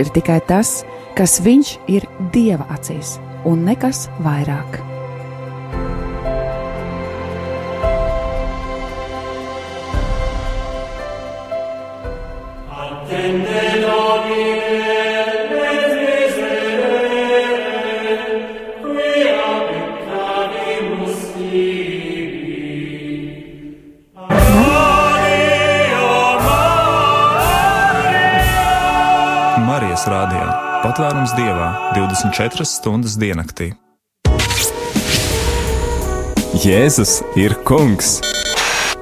ir tikai tas, kas viņš ir Dieva acīs, un nekas vairāk. Patvērums dievā 24 stundas diennaktī. Jēzus ir kungs!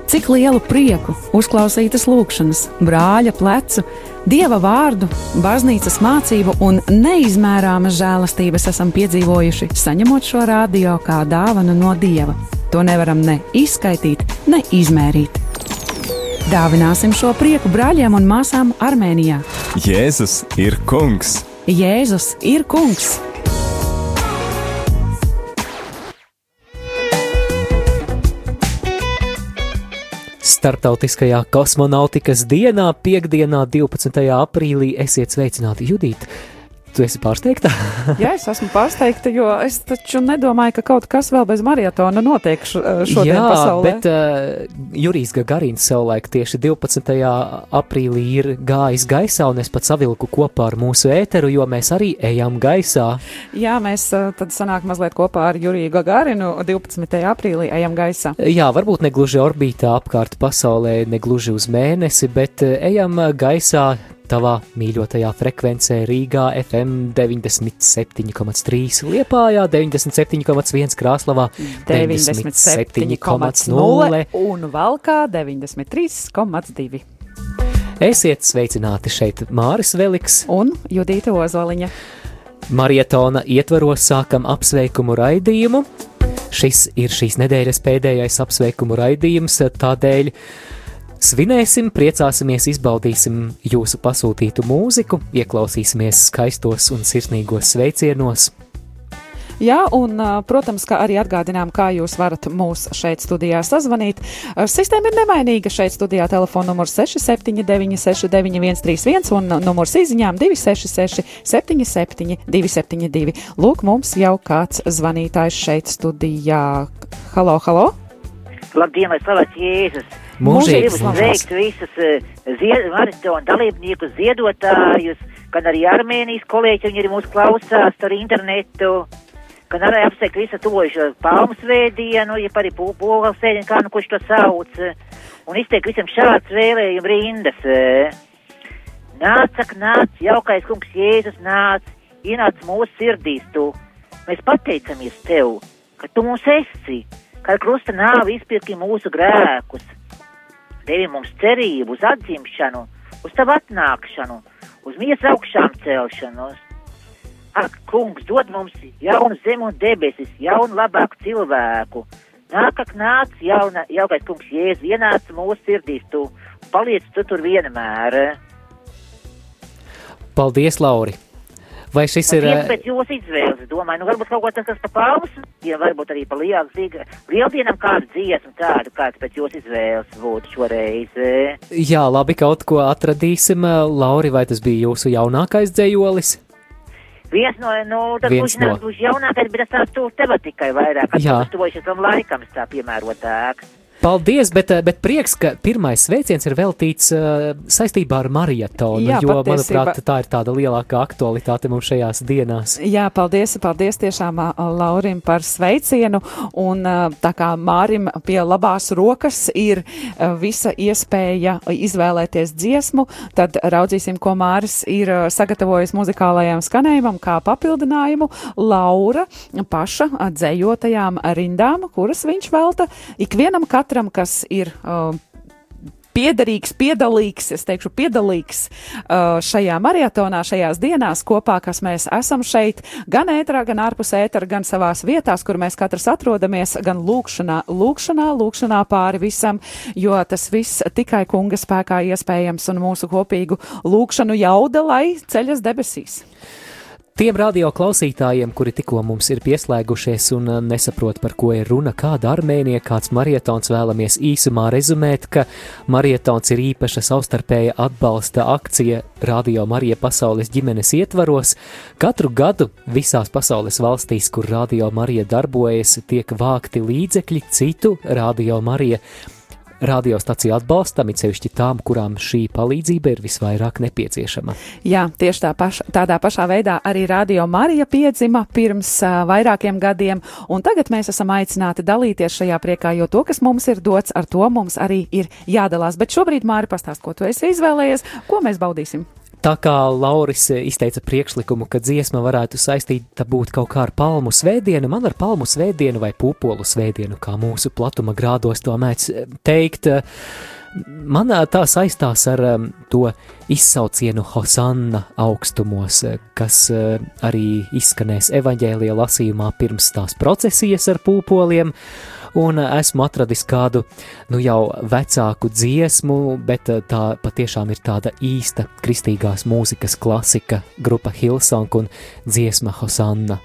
Cik lielu prieku, uzklausītas lūkšanas, brāļa plecu, dieva vārdu, baznīcas mācību un neizmērāmas žēlastības esam piedzīvojuši, saņemot šo radio kā dāvanu no dieva. To nevaram ne izskaidrot, ne izmērīt. Dāvināsim šo prieku brāļiem un māsām Armēnijā. Jēzus ir kungs! Jēzus ir kungs! Startautiskajā kosmonautikas dienā, piekdienā, 12. aprīlī, esiet sveicināti Judīt. Tu esi pārsteigta? Jā, es esmu pārsteigta, jo es taču nedomāju, ka kaut kas vēl bez maratona notiek šodien Jā, pasaulē. bet uh, Jurijs Gagarins savulaik tieši 12. aprīlī ir gājis gaisā, un es pat savilku kopā ar mūsu ēteru, jo mēs arī ejam gaisā. Jā, mēs uh, tad sanāk mazliet kopā ar Juriju Gagarinu 12. aprīlī ejam gaisā. Jā, varbūt ne gluži orbītā apkārt pasaulē, ne gluži uz mēnesi, bet uh, ejam gaisā tavā mīļotajā frekvencē Rīgā FM 97,3, Liepājā 97,1, Krāslavā 97,0 un Valkā 93,2. Esiet sveicināti šeit Māris Veliks Un Judīta Ozoliņa. Marietona ietvaros sākam apsveikumu raidījumu. Šis ir šīs nedēļas pēdējais apsveikumu raidījums, tādēļ Svinēsim, priecāsimies, izbaudīsim jūsu pasūtītu mūziku, ieklausīsimies skaistos un sirsnīgos sveicienos. Jā, un, protams, kā arī atgādinām, kā jūs varat mūs šeit studijā sazvanīt. Sistēma ir nemainīga. Šeit studijā telefona numurs 679, 691, 31 un numurs izziņām 266, 77, 272. Lūk, mums jau kāds zvanītājs šeit studijā. Halo, halo! Labdien, lai slavēts Jēzus! Mūžīgs Gribu sveikt visus uh, zied, maratona dalībniekus, ziedotājus, gan arī Armēnijas kolēģi, viņi arī mūs klausās ar internetu, gan arī apsveikt visu tojušo palmu svētdienu, ja arī pogas sēdienu, kā nu kurš to sauc, un izteikt visam šāds vēlējumu rindas. Nāc, ak, nāc, jaukais kungs Jēzus nāc, ienāc mūsu sirdīs tu. Mēs pateicamies tev, ka tu mūs esi, ka krusta nāvi izpirki mūsu grēkus devi mums cerību uz atzimšanu, uz tavu atnākšanu, uz miesas augšām celšanos. Ak, kungs, dod mums jaunu zemi un debesis, jaunu labāku cilvēku. Nāk, ak, nāc, jauna, jaukais kungs, jēzus, ienāc mūsu sirdīs, tu paliec tu tur vienmēr. Paldies, Lauri! Vai šis ir? Tieši pēc jūsu izvēles, es domāju, nu varbūt kaut ko tas, kas pa palmas, ja varbūt arī pa lieldienam, lieldienam kādu dziesmu tādu, kāds pēc jūsu izvēles būtu šoreiz. Jā, labi, kaut ko atradīsim. Lauri, vai tas bija jūsu jaunākais dzējolis? Viens no, nu, tas būs no. no. jaunākais, bet tas tāds tuvu tematikai vairāk, tas tuvojušies tam laikam, tā piemērotāks. Paldies, bet, eh, bet prieks, ka pirmais sveiciens ir veltīts uh, saistībā ar maratonu, Jā, jo, patiesībā- manuprāt, tā ir tāda lielākā aktualitāte mums šajās dienās. Jā, paldies, paldies tiešām Laurim par sveicienu. Un tā kā Mārim pie labās rokas ir visa iespēja izvēlēties dziesmu, tad raudzīsim, ko Māris ir sagatavojis muzikālajam skanējumam kā papildinājumu Laura paša dzējotajām rindām, kuras viņš velta ikvienam katram, kas ir. Uh, piederīgs, piedalīgs, es teikšu, piedalīgs uh, šajā maratonā, šajās dienās kopā, kas mēs esam šeit, gan ēterā, gan ārpus ētera, gan savās vietās, kur mēs katrs atrodamies, gan lūkšanā, lūkšanā, lūkšanā pāri visam, jo tas viss tikai kunga spēkā iespējams un mūsu kopīgu lūkšanu jauda, lai ceļas debesīs. Tiem radio klausītājiem, kuri tikko mums ir pieslēgušies un uh, nesaprot, par ko ir runa, kāda armēnija, kāds marietons vēlamies īsumā rezumēt, ka marietons ir īpaša savstarpēja atbalsta akcija Radio Marija pasaules ģimenes ietvaros. Katru gadu visās pasaules valstīs, kur Radio Marija darbojas, tiek vākti līdzekļi citu Radio Marija radiostaciju atbalstam, it sevišķi tām, kurām šī palīdzība ir visvairāk nepieciešama. Jā, tieši tā paša, tādā pašā veidā arī Radio Marija piedzima pirms uh, vairākiem gadiem, un tagad mēs esam aicināti dalīties šajā priekā, jo to, kas mums ir dots, ar to mums arī ir jādalās. Bet šobrīd, Māri, pastāst, ko tu esi izvēlējies, ko mēs baudīsim. Tā kā Lauris izteica priekšlikumu, ka dziesma varētu saistīta būt kaut kā ar palmu svētdienu, man ar palmu svētdienu vai pupolu svētdienu, kā mūsu platuma grādos to mēdz teikt, man tā saistās ar to izsaucienu Hosanna augstumos, kas arī izskanēs evaņģēlija lasījumā pirms tās procesijas ar pūpoliem, un esmu atradis kādu, nu jau vecāku dziesmu, bet eh, tā patiešām ir tāda īsta kristīgās mūzikas klasika grupa Hilsong un dziesma Hosanna.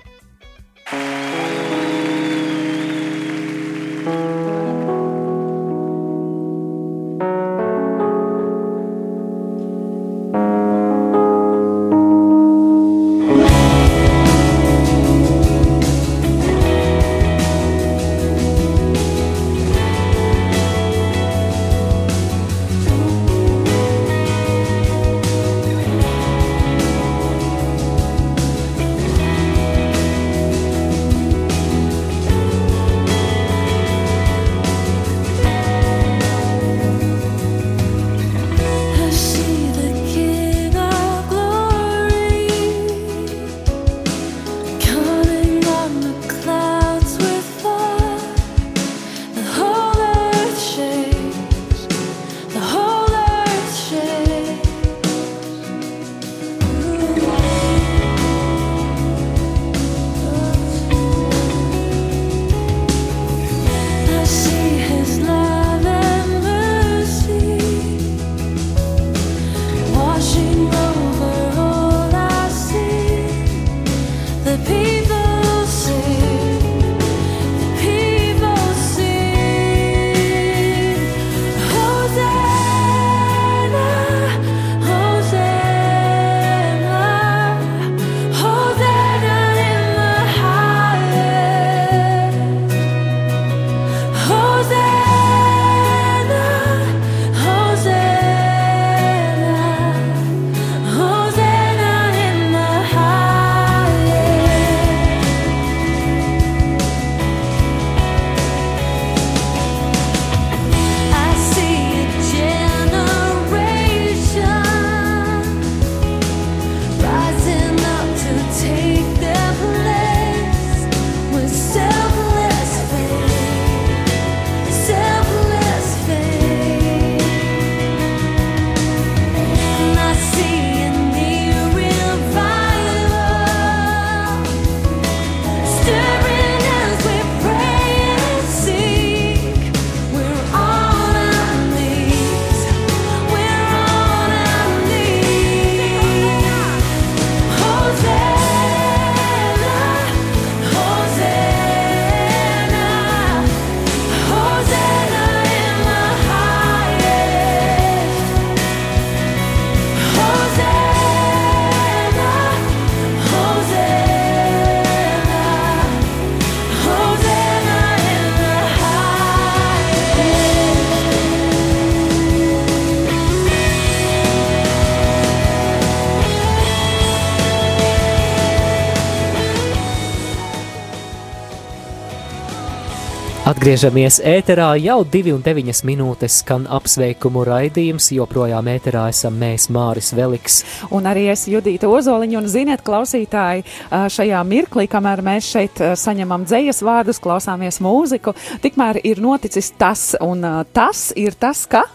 Atgriežamies ēterā jau 2,9 minūtes, skan apsveikumu raidījums. Joprojām ēterā esam mēs, Māris Veliks. Un arī es Judīta Ozoliņa, un ziniet, klausītāji, šajā mirklī, kamēr mēs šeit saņemam dzējas vārdus, klausāmies mūziku, tikmēr ir noticis tas, un tas ir tas, ka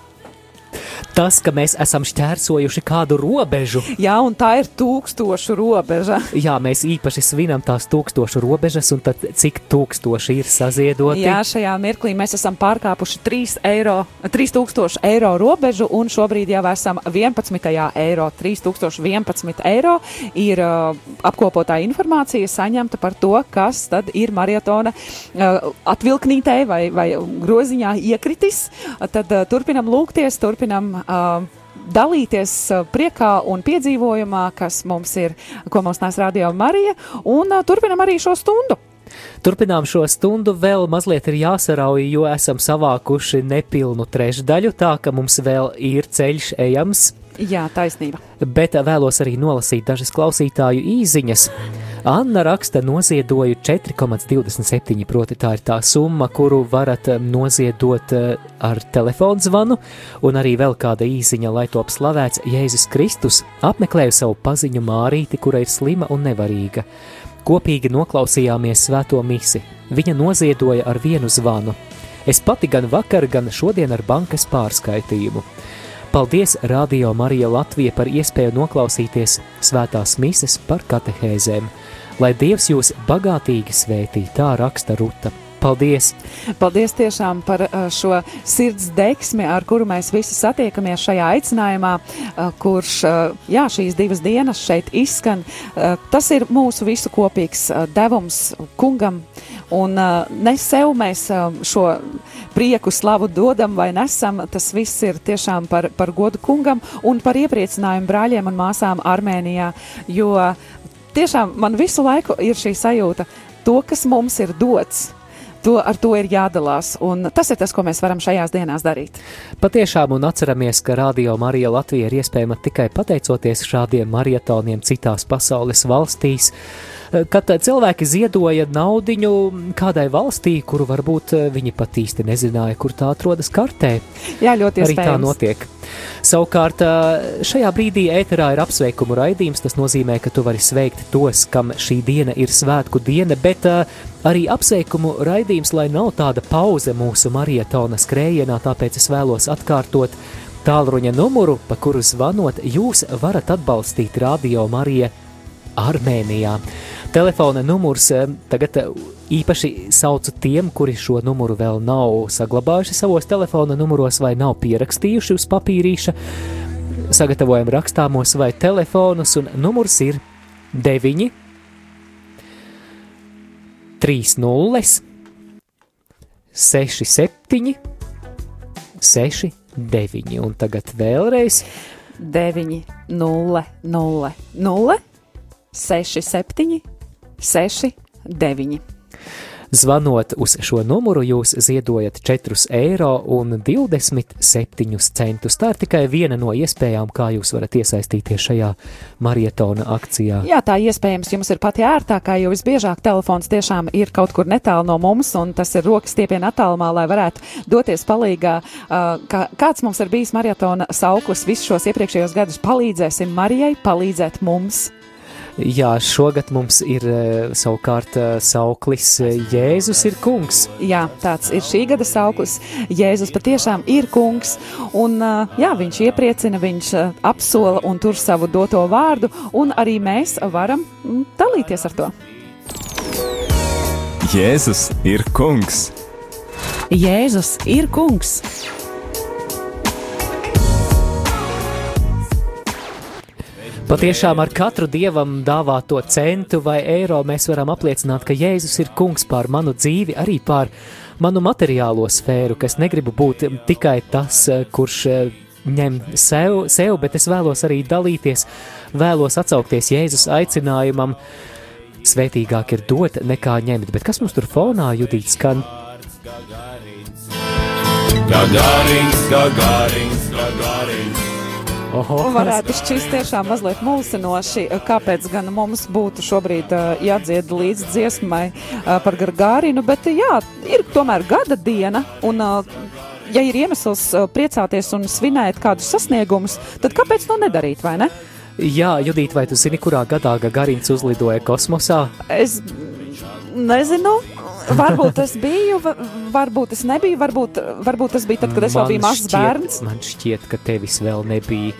tas, ka mēs esam šķērsojuši kādu robežu. Jā, un tā ir tūkstošu robeža. Jā, mēs īpaši svinam tās tūkstošu robežas, un tad cik tūkstoši ir saziedoti? Jā, šajā mirklī mēs esam pārkāpuši 3 eiro, 3000 eiro robežu, un šobrīd jau esam 11. eiro. 3011 eiro ir uh, apkopotā informācija saņemta par to, kas tad ir maratona uh, atvilknītē vai, vai groziņā iekritis. Tad uh, turpinam lūgties, turpinam uh, dalīties priekā un piedzīvojumā, kas mums ir, ko mums nes Radio Marija, un uh, turpinam arī šo stundu. Turpinām šo stundu, vēl mazliet ir jāsarauj, jo esam savākuši nepilnu trešdaļu, tā ka mums vēl ir ceļš ejams. Jā, taisnība. Bet vēlos arī nolasīt dažas klausītāju īziņas. Anna raksta, noziedoju 4,27, proti tā ir tā summa, kuru varat um, noziedot uh, ar telefonu zvanu, un arī vēl kāda īsiņa, lai top slavēts Jēzus Kristus. Apmeklēju savu paziņu Mārīti, kura ir slima un nevarīga. Kopīgi noklausījāmies svēto misi. Viņa noziedoja ar vienu zvanu. Es pati gan vakar, gan šodien ar bankas pārskaitījumu. Paldies Radio Marija Latvija par iespēju noklausīties svētās mises par katehēzēm lai Dievs jūs bagātīgi svētī, tā raksta Ruta. Paldies! Paldies tiešām par uh, šo sirds deksmi, ar kuru mēs visi satiekamies šajā aicinājumā, uh, kurš, uh, jā, šīs divas dienas šeit izskan. Tas ir mūsu visu kopīgs devums kungam, un ne sev mēs šo prieku slavu dodam vai nesam, tas viss ir tiešām par, par godu kungam un par iepriecinājumu brāļiem un māsām Armēnijā, jo tiešām man visu laiku ir šī sajūta, to, kas mums ir dots. To, ar to ir jādalās, un tas ir tas, ko mēs varam šajās dienās darīt. Patiešām, un atceramies, ka Radio Marija Latvija ir iespējama tikai pateicoties šādiem maratoniem citās pasaules valstīs. Kad cilvēki ziedoja naudiņu kādai valstī, kuru varbūt viņi pat īsti nezināja, kur tā atrodas kartē. Jā, ļoti iespējams. Arī tā notiek. Savukārt šajā brīdī ēterā ir apsveikumu raidījums. Tas nozīmē, ka tu vari sveikt tos, kam šī diena ir svētku diena, bet arī apsveikumu raidījums, lai nav tāda pauze mūsu marietona skrējienā, tāpēc es vēlos atkārtot tālruņa numuru, pa kuru zvanot, jūs varat atbalstīt Radio Mariju Armēnijā. Telefona numurs tagad īpaši saucu tiem, kuri šo numuru vēl nav saglabājuši savos telefona numuros vai nav pierakstījuši uz papīrīša. Sagatavojam rakstāmos vai telefonus, un numurs ir 9, 3, 0, 6, 7, 6, 9. Un tagad vēlreiz 9, 0, 0, 0, 6, 7, 6, 9. Zvanot uz šo numuru, jūs ziedojat 4,27 eiro. Tā ir tikai viena no iespējām, kā jūs varat iesaistīties šajā marietona akcijā. Jā, tā iespējams jums ir pati ērtākā, jo visbiežāk telefons tiešām ir kaut kur netālu no mums, un tas ir rokas stiepiena attālumā, lai varētu doties palīgā. Kā, kāds mums ir bijis marietona sauklis visus šos iepriekšējos gadus? Palīdzēsim Marijai, palīdzēt mums! Jā, šogad mums ir eh, savukārt eh, sauklis eh, Jēzus ir kungs. Jā, tāds ir šī gada sauklis. Jēzus patiešām ir kungs, un jā, viņš iepriecina, viņš apsola un tur savu doto vārdu, un arī mēs varam dalīties ar to. Jēzus ir kungs! Jēzus ir kungs! Patiešām ar katru dievam dāvāto centu vai eiro mēs varam apliecināt, ka Jēzus ir kungs pār manu dzīvi, arī pār manu materiālo sfēru, kas negribu būt tikai tas, kurš eh, ņem sev, sev, bet es vēlos arī dalīties, vēlos atsaukties Jēzus aicinājumam. Svētīgāk ir dot nekā ņemt, bet kas mums tur fonā judīt skan? Gagarins, gagarins, gagarins. Oho. Varētu šķist tiešām mazliet mulsinoši, kāpēc gan mums būtu šobrīd jādzied līdz dziesmai par Gargārinu, bet jā, ir tomēr gada diena un ja ir iemesls priecāties un svinēt kādus sasniegumus, tad kāpēc to nedarīt, vai ne? Jā, Judīt, vai tu zini, kurā gadā Gagarins uzlidoja kosmosā? Es nezinu, varbūt es biju, va- varbūt es nebiju, varbūt, varbūt tas bija tad, kad es vēl Man biju mazs šķiet- bērns. Man šķiet, ka tevis vēl nebija.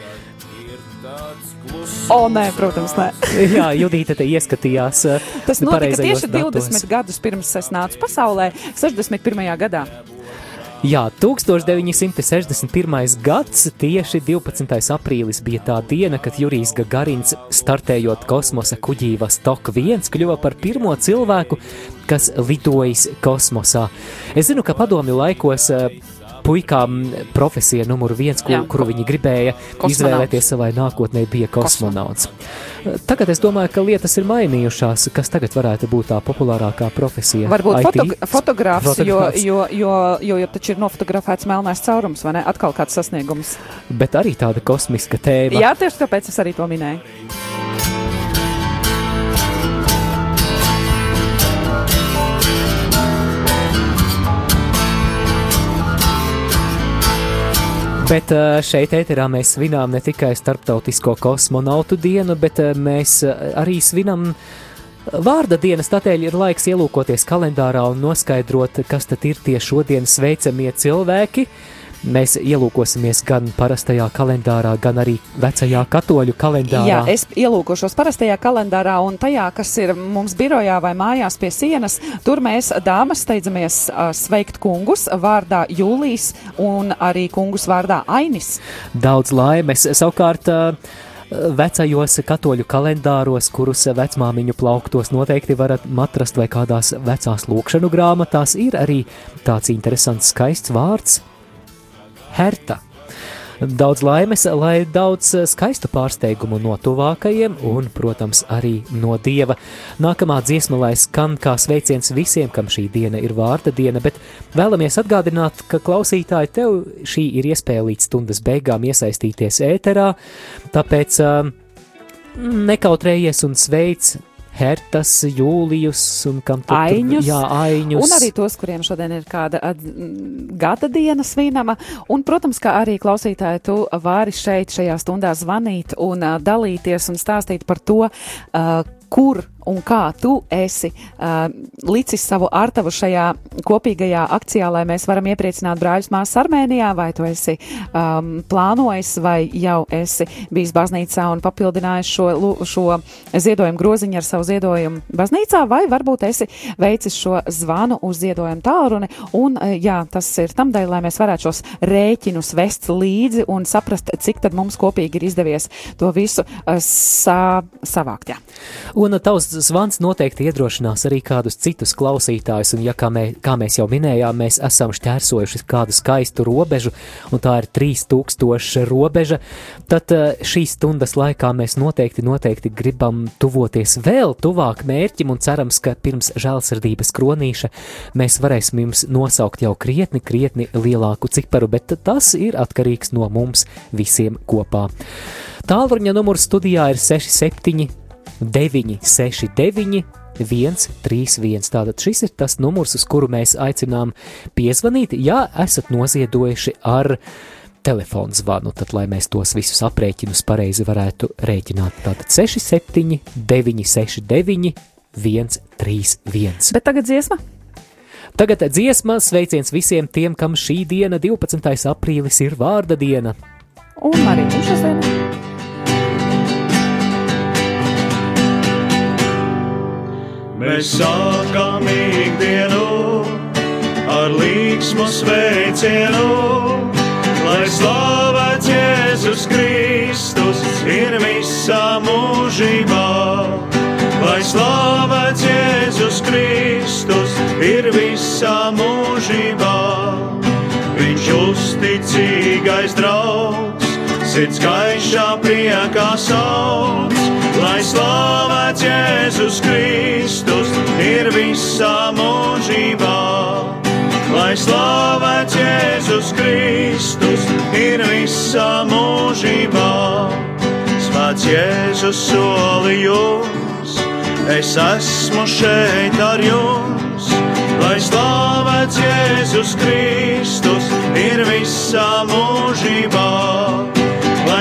O, nē, protams, nē. Jā, Judīte te ieskatījās. Tas notika tieši datos. 20 gadus pirms es nācu pasaulē, 61. gadā. Jā, 1961. gads, tieši 12. aprīlis bija tā diena, kad Jurijs Gagarins, startējot kosmosa kuģī Vostok 1, kļuva par pirmo cilvēku, kas lidojis kosmosā. Es zinu, ka padomju laikos eh, puikām profesija numur viens, kur, kuru viņi gribēja Kosmonauts. izvēlēties savai nākotnē, bija kosmonauts. Tagad es domāju, ka lietas ir mainījušās. Kas tagad varētu būt tā populārākā profesija? Varbūt IT? foto, fotogrāfs, jo, Fotogrāfs. jo, jo, jo, jo taču ir nofotografēts melnais caurums, vai ne? Atkal kāds sasniegums. Bet arī tāda kosmiska tēma. Jā, tieši tāpēc es arī to minēju. Bet ā, šeit, ēterā, mēs svinām ne tikai Startautisko kosmonautu dienu, bet ā, mēs ā, arī svinam vārda dienas. Tādēļ ir laiks ielūkoties kalendārā un noskaidrot, kas tad ir tie šodienas sveicamie cilvēki. Mēs ielūkosimies gan parastajā kalendārā, gan arī vecajā katoļu kalendārā. Jā, es ielūkošos parastajā kalendārā un tajā, kas ir mums birojā vai mājās pie sienas. Tur mēs, dāmas, steidzamies sveikt kungus vārdā Jūlijas un arī kungus vārdā Ainis. Daudz laimes. Savukārt, vecajos katoļu kalendāros, kurus vecmāmiņu plauktos noteikti varat atrast vai kādās vecās lūkšanu grāmatās, ir arī tāds interesants, skaists vārds - herta. Daudz laimes, lai daudz skaistu pārsteigumu no tuvākajiem un, protams, arī no dieva. Nākamā dziesma, lai skan kā sveiciens visiem, kam šī diena ir vārda diena, bet vēlamies atgādināt, ka klausītāji tev šī ir iespēja līdz stundas beigām iesaistīties ēterā, tāpēc uh, nekautrējies un sveic Hertas, Jūlijus un kam tu Aiņus. tur jā, aiņus. Un arī tos, kuriem šodien ir kāda gada diena svinama. Un, protams, kā arī klausītāji, tu vari šeit, šajā stundā zvanīt un dalīties un stāstīt par to, kur un kā tu esi uh, licis savu artavu šajā kopīgajā akcijā, lai mēs varam iepriecināt brāļus māsas Armēnijā, vai tu esi um, plānojis, vai jau esi bijis baznīcā un papildinājis šo, šo ziedojumu groziņu ar savu ziedojumu baznīcā, vai varbūt esi veicis šo zvanu uz ziedojumu tālruni, un uh, jā, tas ir tam dēļ, lai mēs varētu šos rēķinus vest līdzi un saprast, cik tad mums kopīgi ir izdevies to visu uh, sa savākt. Jā. Un tavs zvans noteikti iedrošinās arī kādus citus klausītājus, un ja kā, mē, kā mēs jau minējām, mēs esam šķērsojuši kādu skaistu robežu, un tā ir 3000 robeža, tad eh, šīs stundas laikā mēs noteikti, noteikti gribam tuvoties vēl tuvāk mērķim, un cerams, ka pirms žēlsirdības kronīša mēs varēsim jums nosaukt jau krietni, krietni lielāku ciparu, bet tas ir atkarīgs no mums visiem kopā. Tālruņa numurs studijā ir 67 969, 131. Tātad šis ir tas numurs, uz kuru mēs aicinām piezvanīt, ja esat noziedojuši ar telefonu zvanu, tad lai mēs tos visus aprēķinus pareizi varētu rēķināt. Tātad 67, 969, 131. Bet tagad dziesma. Tagad dziesma sveiciens visiem tiem, kam šī diena, 12. aprīlis, ir vārda diena. Un arī šodien. Mēs sākam ikdienu ar līgsmu sveicienu, lai slavēts Jēzus Kristus ir visā mūžībā. Lai slavēts Jēzus Kristus ir visā mūžībā. Viņš uzticīgais draugs, sirds gaišā priekā sauc, lai slavēts Jēzus Kristus ir visā mūžībā. Lai slavēts Jēzus Kristus ir visā mūžībā. Svēts Jēzus solījums, es esmu šeit ar jums. Lai slavēts Jēzus Kristus ir visā mūžībā.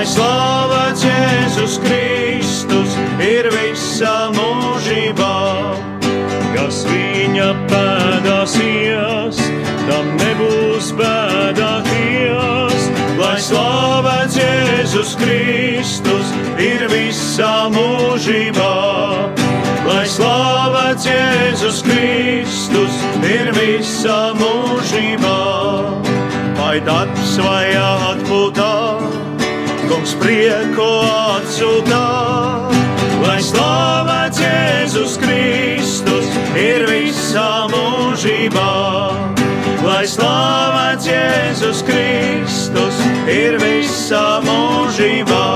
Lai slavēts Jēzus Kristus ir visā mūžībā. Kas viņa pēdās ies, tam nebūs bēdāties, lai slavēts Jēzus Kristus ir visā mūžībā. Lai slavēts Jēzus Kristus ir visā mūžībā, vai darbs vai atpūtā, kungs prieku atsūtā. Lai slavēts Jēzus Kristus ir visā mūžībā, lai slavēts Jēzus Kristus ir visā mūžībā,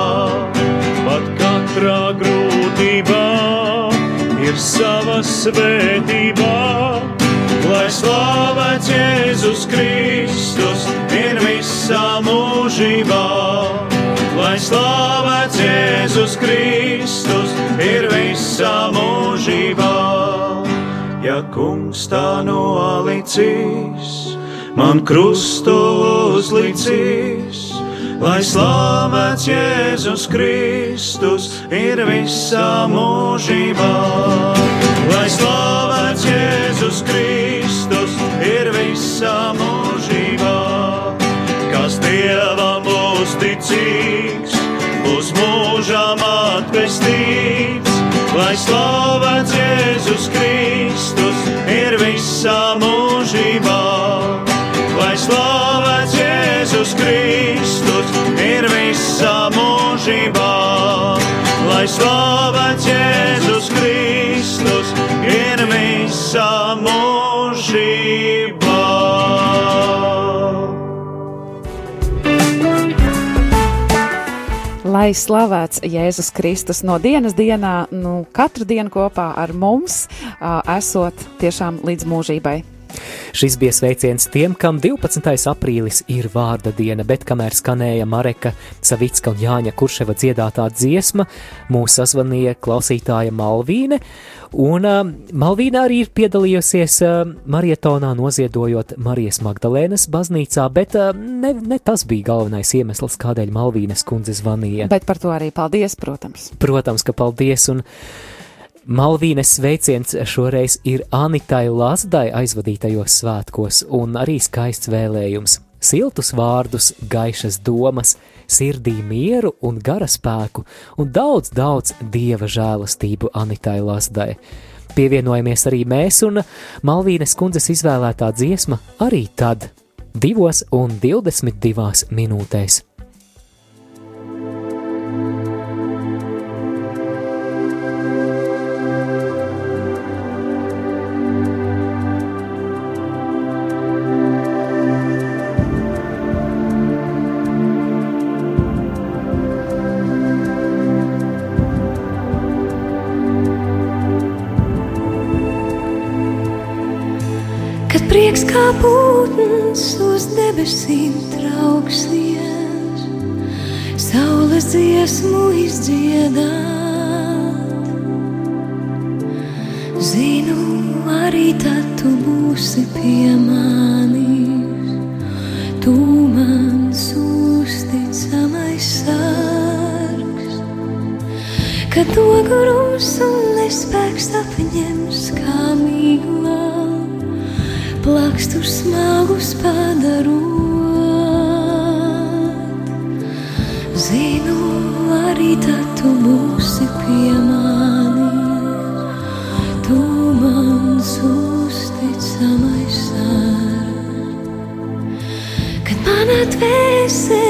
pat katrā grūtībā ir sava svētība. Lai slavēts Jēzus Kristus ir visā mūžībā. Lai slavēts Jēzus Kristus ir visā mūžībā. Ja kungs tā nolicīs, man krustu uzlicīs lai slavēts Jēzus Kristus ir visā mūžībā. Lai slavēts Jēzus Kristus ir visā mūžībā, mūžām atpestīts. Lai slavēts Jēzus Kristus ir visā mūžībā, lai slavēts Jēzus Kristus Lai slavēts Jēzus Kristus no dienas dienā, nu, katru dienu kopā ar mums, esot tiešām līdz mūžībai. Šis bija sveiciens tiem, kam 12. aprīlis ir vārda diena, bet kamēr skanēja Mareka Savicka un Jāņa Kurševa dziedātā dziesma, mūs sazvanīja klausītāja Malvīne, un uh, Malvīna arī ir piedalījusies uh, marietonā noziedojot Marijas Magdalēnas baznīcā, bet uh, ne, ne tas bija galvenais iemesls, kādēļ Malvīnas kundze zvanīja. Bet par to arī paldies, protams. Protams, ka paldies, un Malvīnes sveiciens šoreiz ir Anitai Lazdai aizvadītajos svētkos, un arī skaists vēlējums. Siltus vārdus, gaišas domas, sirdī mieru un gara spēku, un daudz, daudz dieva žēlastību Anitai Lazdai. Pievienojamies arī mēs, un Malvīnes kundzes izvēlētā dziesma arī tad, divos un 22 minūtēs. Prieks kā pūtens uz debesīm trauksies, saules dziesmu izdziedāt. Zinu, arī tad tu būsi pie manis, tu mans uzticamais sargs. Kad nogurums un nespēks apņems plakstus smagus padarot. Zinu, arī tad tu būsi pie manis, tu mans uzticamais sārgs. Kad manā dvēsele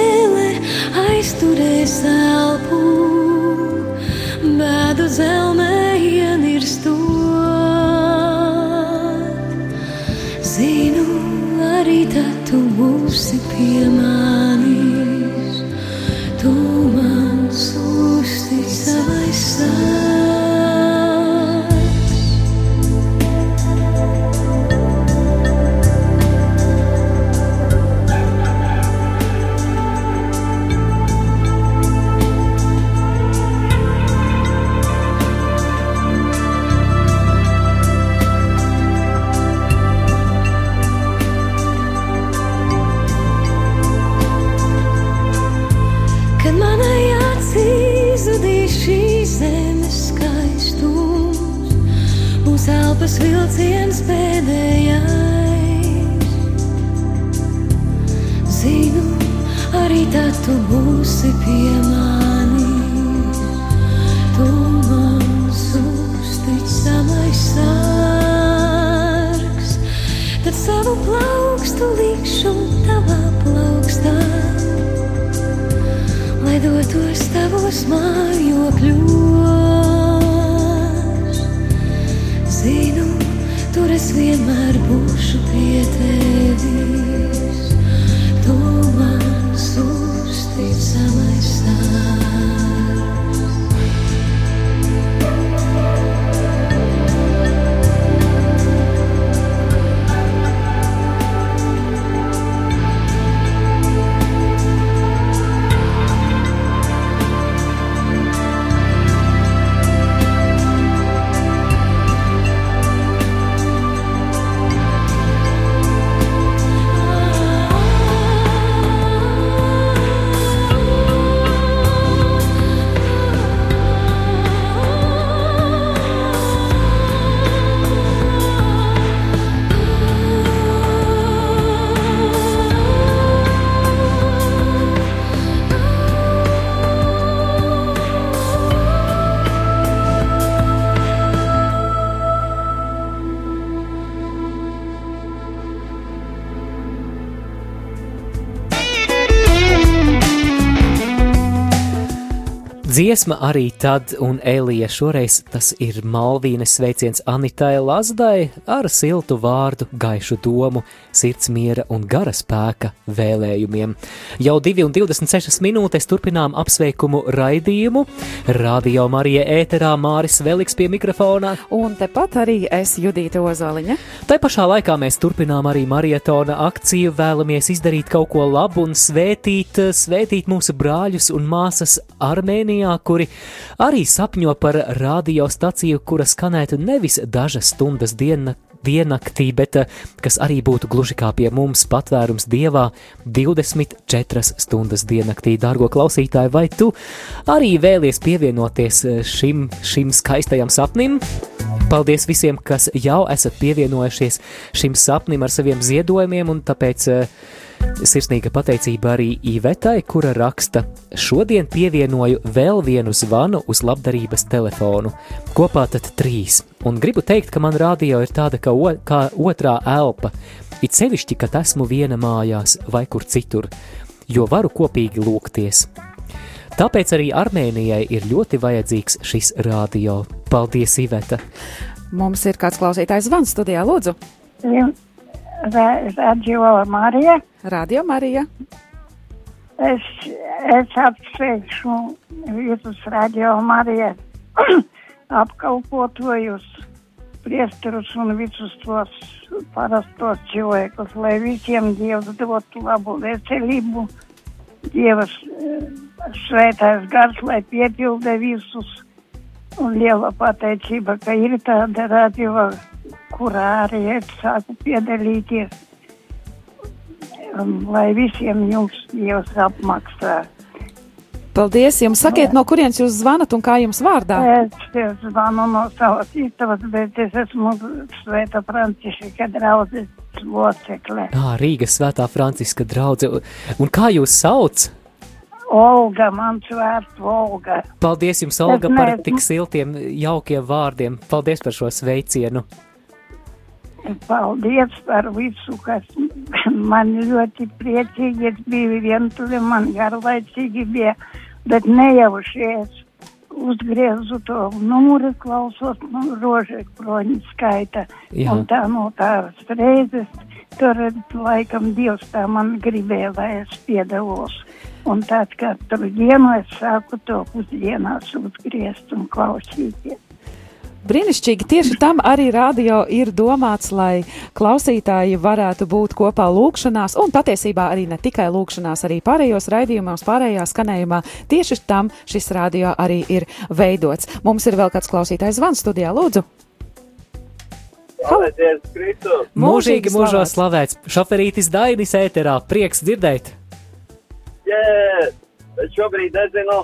dotos tavos mājokļos. Zinu, tur es vienmēr būšu pie tevis. Dziesma arī tad, un Elija šoreiz tas ir Malvīnes sveiciens Anitai Lazdai ar siltu vārdu, gaišu domu, sirds miera un gara spēka vēlējumiem. Jau 2,26 minūtes turpinām apsveikumu raidījumu. Radio Marija ēterā Māris Veliks pie mikrofona. Un tepat arī es Judīta Ozoliņa. Tā pašā laikā mēs turpinām arī marietona akciju, vēlamies izdarīt kaut ko labu un svētīt, svētīt mūsu brāļus un māsas Armēnijā, kuri arī sapņo par radiostaciju, kura skanētu nevis dažas stundas diena, diennaktī, bet eh, kas arī būtu gluži kā pie mums patvērums dievā 24 stundas diennaktī. Dārgo klausītāji, vai tu arī vēlies pievienoties eh, šim, šim skaistajam sapnim? Paldies visiem, kas jau esat pievienojušies šim sapnim ar saviem ziedojumiem, un tāpēc uh, Sirsnīga pateicība arī Ivetai, kura raksta: Šodien pievienoju vēl vienu zvanu uz labdarības telefonu. Kopā tad trīs. Un gribu teikt, ka man radio ir tāda kā, o, kā otrā elpa. It sevišķi, kad esmu viena mājās vai kur citur, jo varu kopīgi lūgties. Tāpēc arī Armēnijai ir ļoti vajadzīgs šis radio. Paldies, Iveta! Mums ir kāds klausītājs zvans studijā, lūdzu. Ja. Radio Marija. Radio Marija. Es, es apsveikšu visus Radio Marija apkalpotojus, priesterus un visus tos parastos cilvēkus, lai visiem Dievs dotu labu veselību, Dievas svētais gars, lai piepilda visus. Un liela pateicība, ka ir tāda radio kurā arī es sāku piedalīties, um, lai visiem jums Dievs apmaksā. Paldies jums! Sakiet, no kurienes jūs zvanat un kā jums vārdā? Es zvanu no savas istabas, bet es esmu Svēta Franciska draudzes locekle. Ā, Rīgas Svētā Franciska draudze. Un kā jūs sauc? Olga, mans vārds Olga. Paldies jums, Olga, par tik siltiem, jaukiem vārdiem. Paldies par šo sveicienu. Paldies par visu, kas man ļoti priecīgi. Es biju vientuļa, man garlaicīgi bija, bet nejaušies uzgriezu to numuru, klausot no rožu kroņa skaita. Jā. Un tā no tās reizes, tur laikam Dievs tā man gribēja, lai es piedalos. Un tad katru dienu es sāku to pusdienās uzgriezt un klausīties. Brīnišķīgi. Tieši tam arī radio ir domāts, lai klausītāji varētu būt kopā lūkšanās, un patiesībā arī ne tikai lūkšanās, arī pārējos raidījumos, pārējā skanējumā. Tieši tam šis radio arī ir veidots. Mums ir vēl kāds klausītājs zvans studijā, lūdzu. Mūžīgi mūžos slavēts! Šoferītis Dainis ēterā, prieks dzirdēt! Jā, bet šobrīd nezinu,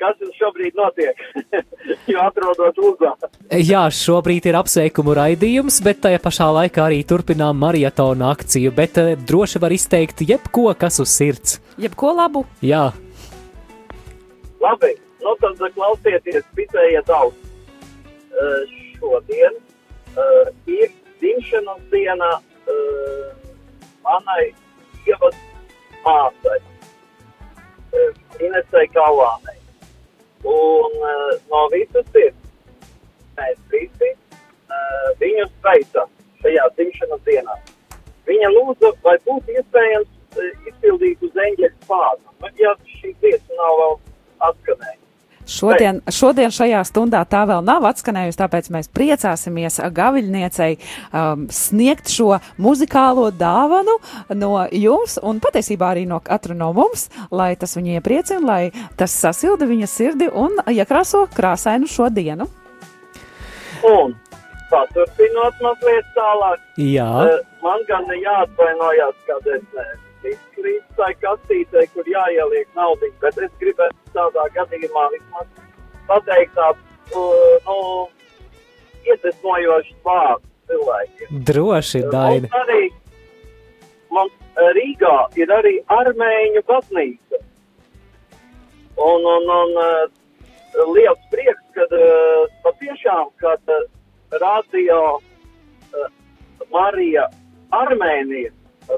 kas jums šobrīd notiek, jo atrodot uzā. Jā, šobrīd ir apsveikumu raidījums, bet tajā pašā laikā arī turpinām maratona akciju, bet uh, droši var izteikt jebko, kas uz sirds. Jebko labu? Jā. Labi, nu tad klausieties, pitējiet daudz. Uh, šodien uh, ir dzimšanas diena uh, manai ievas māsai, Inesai Kalānei. Un uh, no visas sirds mēs visi uh, viņu sveicam šajā dzimšanas dienā. Viņa lūdza, vai būtu iespējams uh, izpildīt uz eņģeļa spārnu. Nu, ja šī dziesma nav vēl atskanējusi. Šodien, šodien šajā stundā tā vēl nav atskanējusi, tāpēc mēs priecāsimies gaviļniecei um, sniegt šo muzikālo dāvanu no jums un patiesībā arī no katra no mums, lai tas viņu iepriecina, lai tas sasilda viņa sirdi un iekrāso krāsainu šo dienu. Un paturpinot mazliet tālāk, Jā. uh, man gan jāatvainojās, kādēļ nē. Izkrīt tai kastītē, kur jāieliek naudiņu, bet es gribētu tādā gadījumā vismaz pateikt tādu, uh, nu, iedvesmojošu vārdu cilvēkiem. Droši, Daini. Mums arī, mums uh, Rīgā ir arī armēņu baznīca. Un, un, un uh, liels prieks, kad uh, patiešām, kad uh, radio Marija Armēnija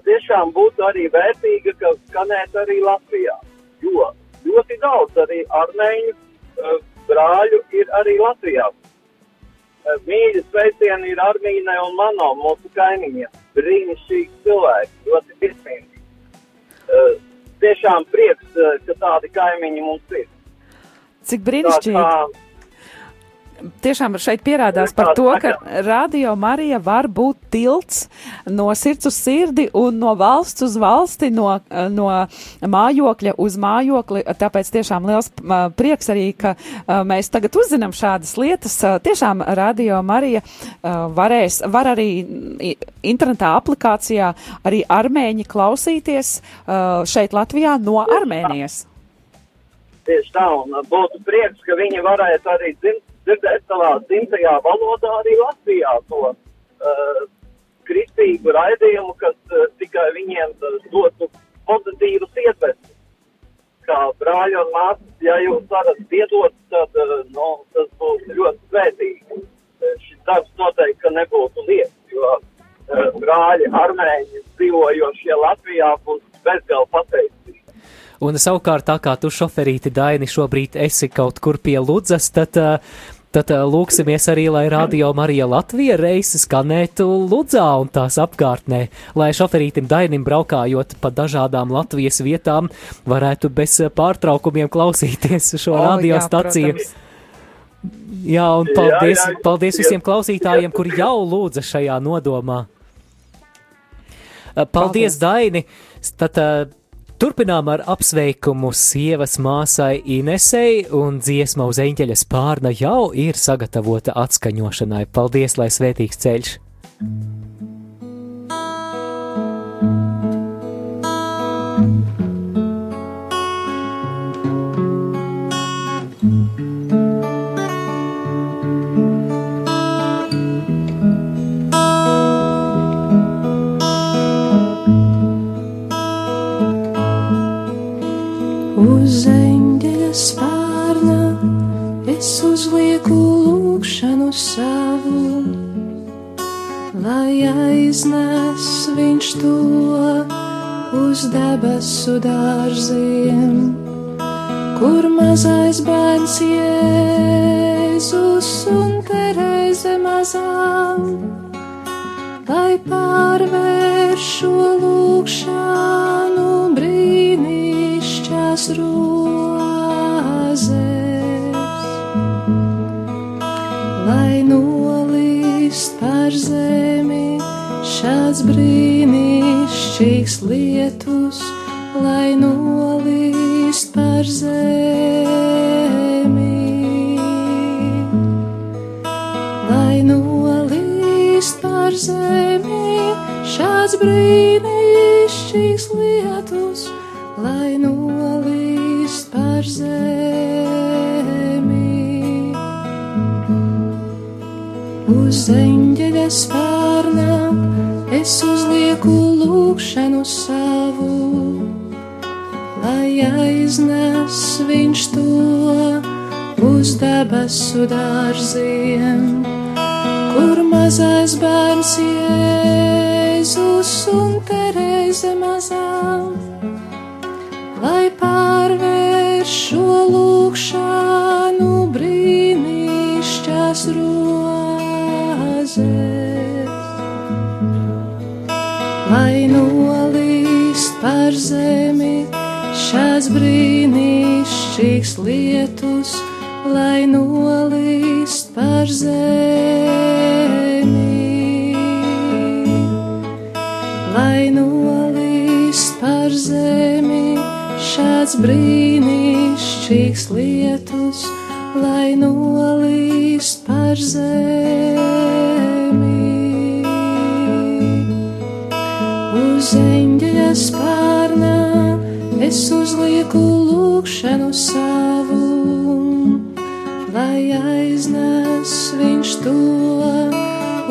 tiešām būtu arī vērtīga, ka skanētu arī Latvijā. Jo ļoti daudz arī armēņu uh, brāļu ir arī Latvijā. Uh, mīļi sveicieni ir Armīnai un Manom, mūsu kaimiņiem. Brīnišķīgi cilvēki, ļoti piesmīgi. Uh, tiešām prieks, ka tādi kaimiņi mums ir. Cik brīnišķīgi! Tā, tiešām šeit pierādās par to, ka Radio Marija var būt tilts no sirds uz sirdi un no valsts uz valsti, no, no mājokļa uz mājokli. Tāpēc tiešām liels prieks arī, ka mēs tagad uzzinām šādas lietas. Tiešām Radio Marija varēs, var arī internetā aplikācijā arī armēņi klausīties šeit Latvijā no Armēnijas. Tieši tā, un būtu prieks, ka viņi varētu arī dzimt dzirdēt savā dzimtajā valodā arī Latvijā to uh, kristīgu raidījumu, kas uh, tikai viņiem uh, dotu pozitīvas ietveres. Kā brāļi un māsas, ja jūs varat piedot, tad uh, no, tas būs ļoti svētīgi. Uh, šis darbs noteikti, ka nebūtu lietas, jo uh, brāļi armēņi dzīvojošie Latvijā būs bezgal pateicīgi. Un savukārt, tā kā tu šoferīti Daini šobrīd esi kaut kur pie Ludzas, tad uh, Tad uh, lūksimies arī, lai radio Marija Latvija reizes skanētu Ludzā un tās apkārtnē, lai šoferītim Dainim braukājot pa dažādām Latvijas vietām varētu bez pārtraukumiem klausīties šo O, radiostaciju. jā, protams. Jā, un paldies, Jā, jā, paldies jā. visiem klausītājiem, kuri jau lūdza šajā nodomā. Uh, Paldies, Paldies. Daini! Tad turpinām ar apsveikumu sievas māsai Inesei, un dziesma uz eņģeļa spārna jau ir sagatavota atskaņošanai. Paldies, lai svētīgs ceļš! Uz eņģeļa spārna es uzlieku lūgšanu savu, lai aiznes viņš to uz debesu dārziem, kur mazais bērns Jēzus un Terēze mazām. Lai pārvērš šo lūkšanu brīnišķās rozes, lai nolīst par zemi šāds brīnišķīgs lietus, lai nolīst par zemi. Lai nolīst par zemi šāds brīnišķīgs lietus, lai nolīst pār zemi. Uz eņģeļa spārnām es uzlieku lūkšanu savu, lai aiznes viņš to uz debesu dārziem, kur mazais bērns Jēzus un Terēze mazām. Šo lūgšanu brīnišķās rozes, lai nolīst par zemi šās brīnišķīgas lietus lai nolīst par zemi, lai nolīst par zemi šāds brīnišķīgs lietus, lai nolīst par zemi. Uz eņģeļa spārnā es uzlieku lūgšanu savu lai aiznes viņš to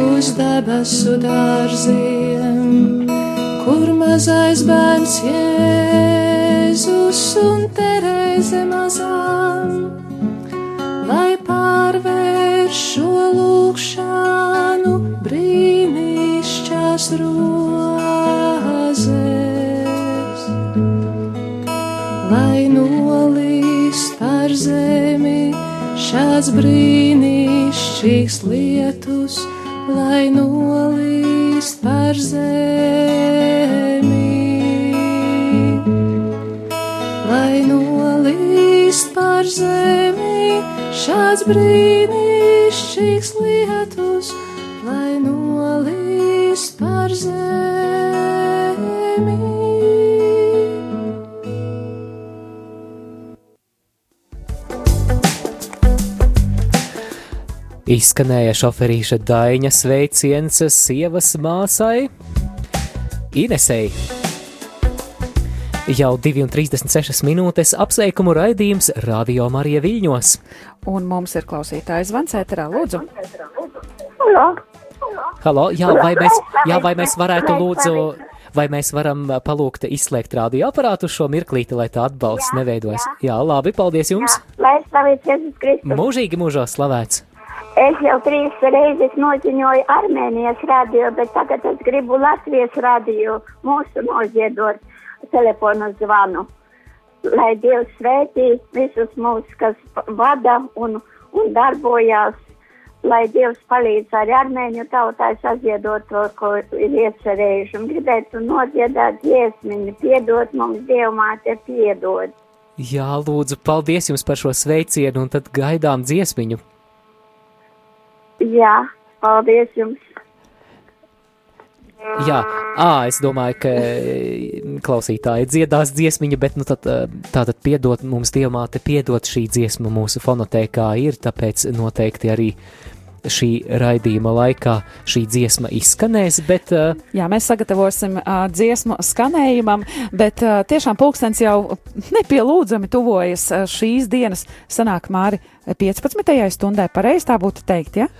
uz debesu dārziem, kur mazais bērns Jēzus un Terēze mazām, lai pārvērš šo lūkšanu brīnišķās rozes, lai nolīst par zemi šāds brīnišķīgs lietus, lai nolīst par zemi, brīnišķīgs lietus, lai nolīst par zemi. Izskanēja šoferīša Daņa sveiciens sievas māsai Inesei. Jau 2,36 minūtes apsveikumu raidījums Radio Marija Viļņos. Un mums ir klausītājs zvans ēterā, lūdzu. Halo. Halo, jā, vai mēs, jā, vai mēs varētu lūdzu, vai mēs varam palūgt izslēgt radioaparātu šo mirklīti, lai tā atbalsts neveidojas? Jā, labi, paldies jums. Lai slavēts Jēzus Kristus. Mūžīgi mūžos slavēts. Es jau trīs reizes noziņoju Armēnijas radio, bet tagad es gribu Latvijas radio mūsu noziedot telefonu zvanu. Lai Dievs svētī visus mūs, kas vada un, un darbojās, lai Dievs palīdz arī armēņu tautai saziedot to, ko ir iecerējuši. Un gribētu nodziedāt dziesmiņu, piedot mums Dievmāte piedod. Jā, lūdzu, paldies jums par šo sveicienu un tad gaidām dziesmiņu. Jā, paldies jums! Jā, à, es domāju, ka klausītāji dziedās dziesmiņu, bet nu tad, tātad piedot mums dievmāte, piedot šī dziesma mūsu fonotēkā ir, tāpēc noteikti arī šī raidījuma laikā šī dziesma izskanēs, bet... Uh, Jā, mēs sagatavosim uh, dziesmu skanējumam, bet uh, tiešām pulkstens jau nepielūdzami tuvojas uh, šīs dienas sanāk māri 15. stundē, pareizi tā būtu teikt, ja?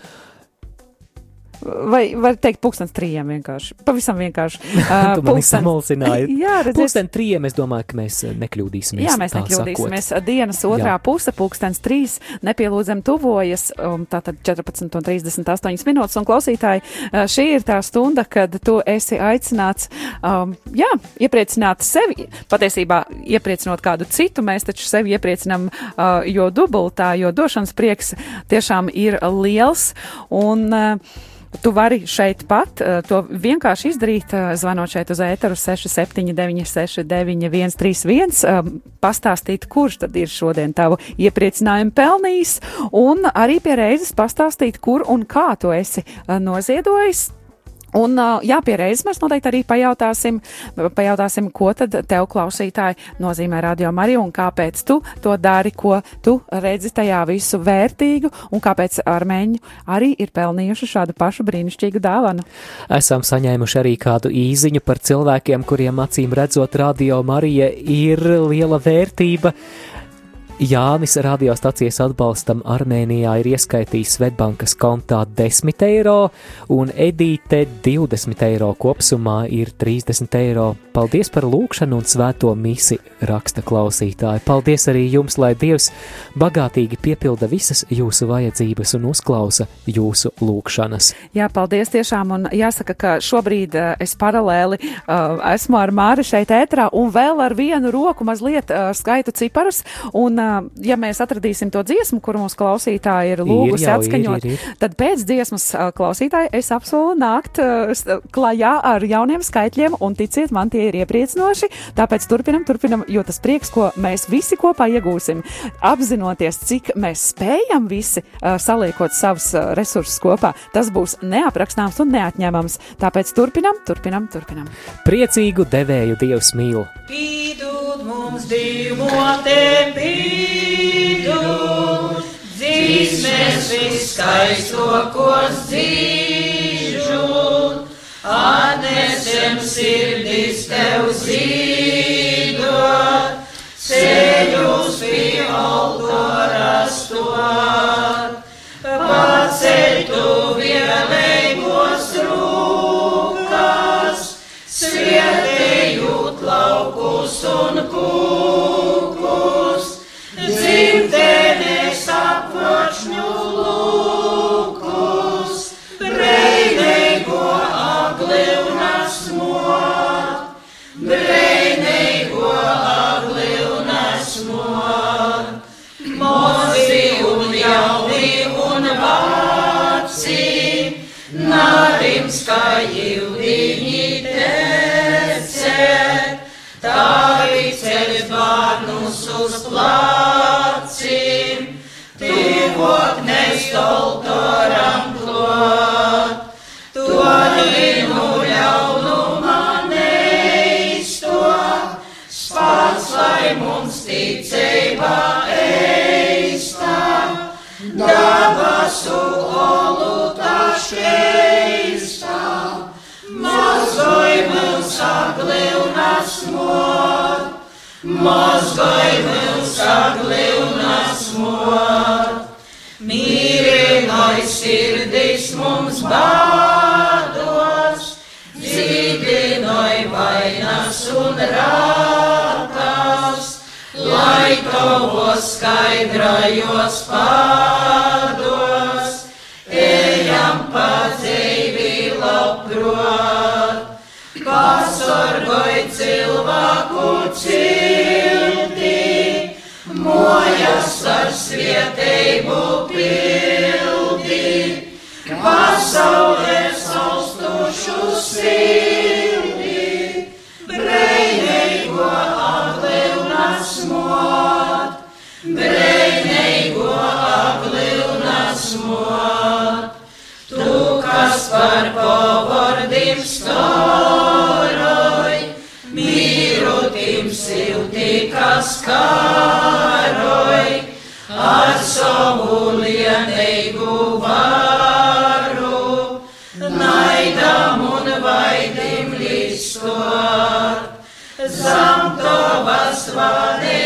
Vai var teikt, pūkstens trījiem vienkārši? Pavisam vienkārši. Uh, tu mani samulsināji. Jā, redzies. Pūkstens trījiem, es domāju, ka mēs nekļūdīsimies. Jā, mēs nekļūdīsimies. Sakot. Dienas otrā Jā. puse, pūkstens trīs, nepielūdzam tuvojas, um, tātad 14 un 38 minūtes. Un klausītāji, šī ir tā stunda, kad tu esi aicināts, um, jā, iepriecināt sevi. Patiesībā iepriecinot kādu citu, mēs taču sevi iepriecinam, uh, jo dubultā, jo došanas prieks tiešām ir liels. Un, uh, Tu vari šeit pat uh, to vienkārši izdarīt, uh, zvanot šeit uz ēteru 679, 691, 31, uh, pastāstīt, kurš tad ir šodien tavu iepriecinājumu pelnījis, un arī pie reizes pastāstīt, kur un kā tu esi noziedojis Un, jā, pie reizes mēs noteikti arī pajautāsim, pajautāsim, ko tad tev klausītāji nozīmē radio Marija un kāpēc tu to dari, ko tu redzi tajā visu vērtīgu un kāpēc armēņi arī ir pelnījuši šādu pašu brīnišķīgu dāvanu. Esam saņēmuši arī kādu īziņu par cilvēkiem, kuriem acīm redzot radio Marija ir liela vērtība. Jānis radiostacijas atbalstam Armēnijā ir ieskaitījis Svetbankas kontā 10 eiro, un Edīte 20 eiro kopsumā ir 30 eiro. Paldies par lūkšanu un svēto misi, raksta klausītāji. Paldies arī jums, lai Dievs bagātīgi piepilda visas jūsu vajadzības un uzklausa jūsu lūkšanas. Jā, paldies tiešām, un jāsaka, ka šobrīd uh, es paralēli uh, esmu ar Māri šeit ētrā, un vēl ar vienu roku mazliet uh, skaitu ciparus, un uh, ja mēs atradīsim to dziesmu, kuru mums klausītāji ir lūgusi atskaņot, ir, ir, ir. tad pēc dziesmas klausītāji es apsolu nākt klajā ar jauniem skaitļiem, un ticiet, man tie ir iepriecinoši. Tāpēc turpinam, turpinam, jo tas prieks, ko mēs visi kopā iegūsim, apzinoties, cik mēs spējam visi saliekot savus resursus kopā, tas būs neaprakstāms un neatņemams. Tāpēc turpinam, turpinam, turpinam. Priecīgu devēju Dievs mīl! Pīdod mums divotē, pīdod, dzīsmēs viskaisokos dzīžot, atnesem sirdis tev zīdot, ceļus pie altora stot, paceļ tu rātās, lai tavos skaidrajos pādos, ejam pa dzīvi labprot, pasargoj cilvēku cilti, mojas ar svietēju pildi, pasaulē saustušu sildi, karoj, ar savu lienīgu varu, naidam un vaidim listot, zem tavas vadības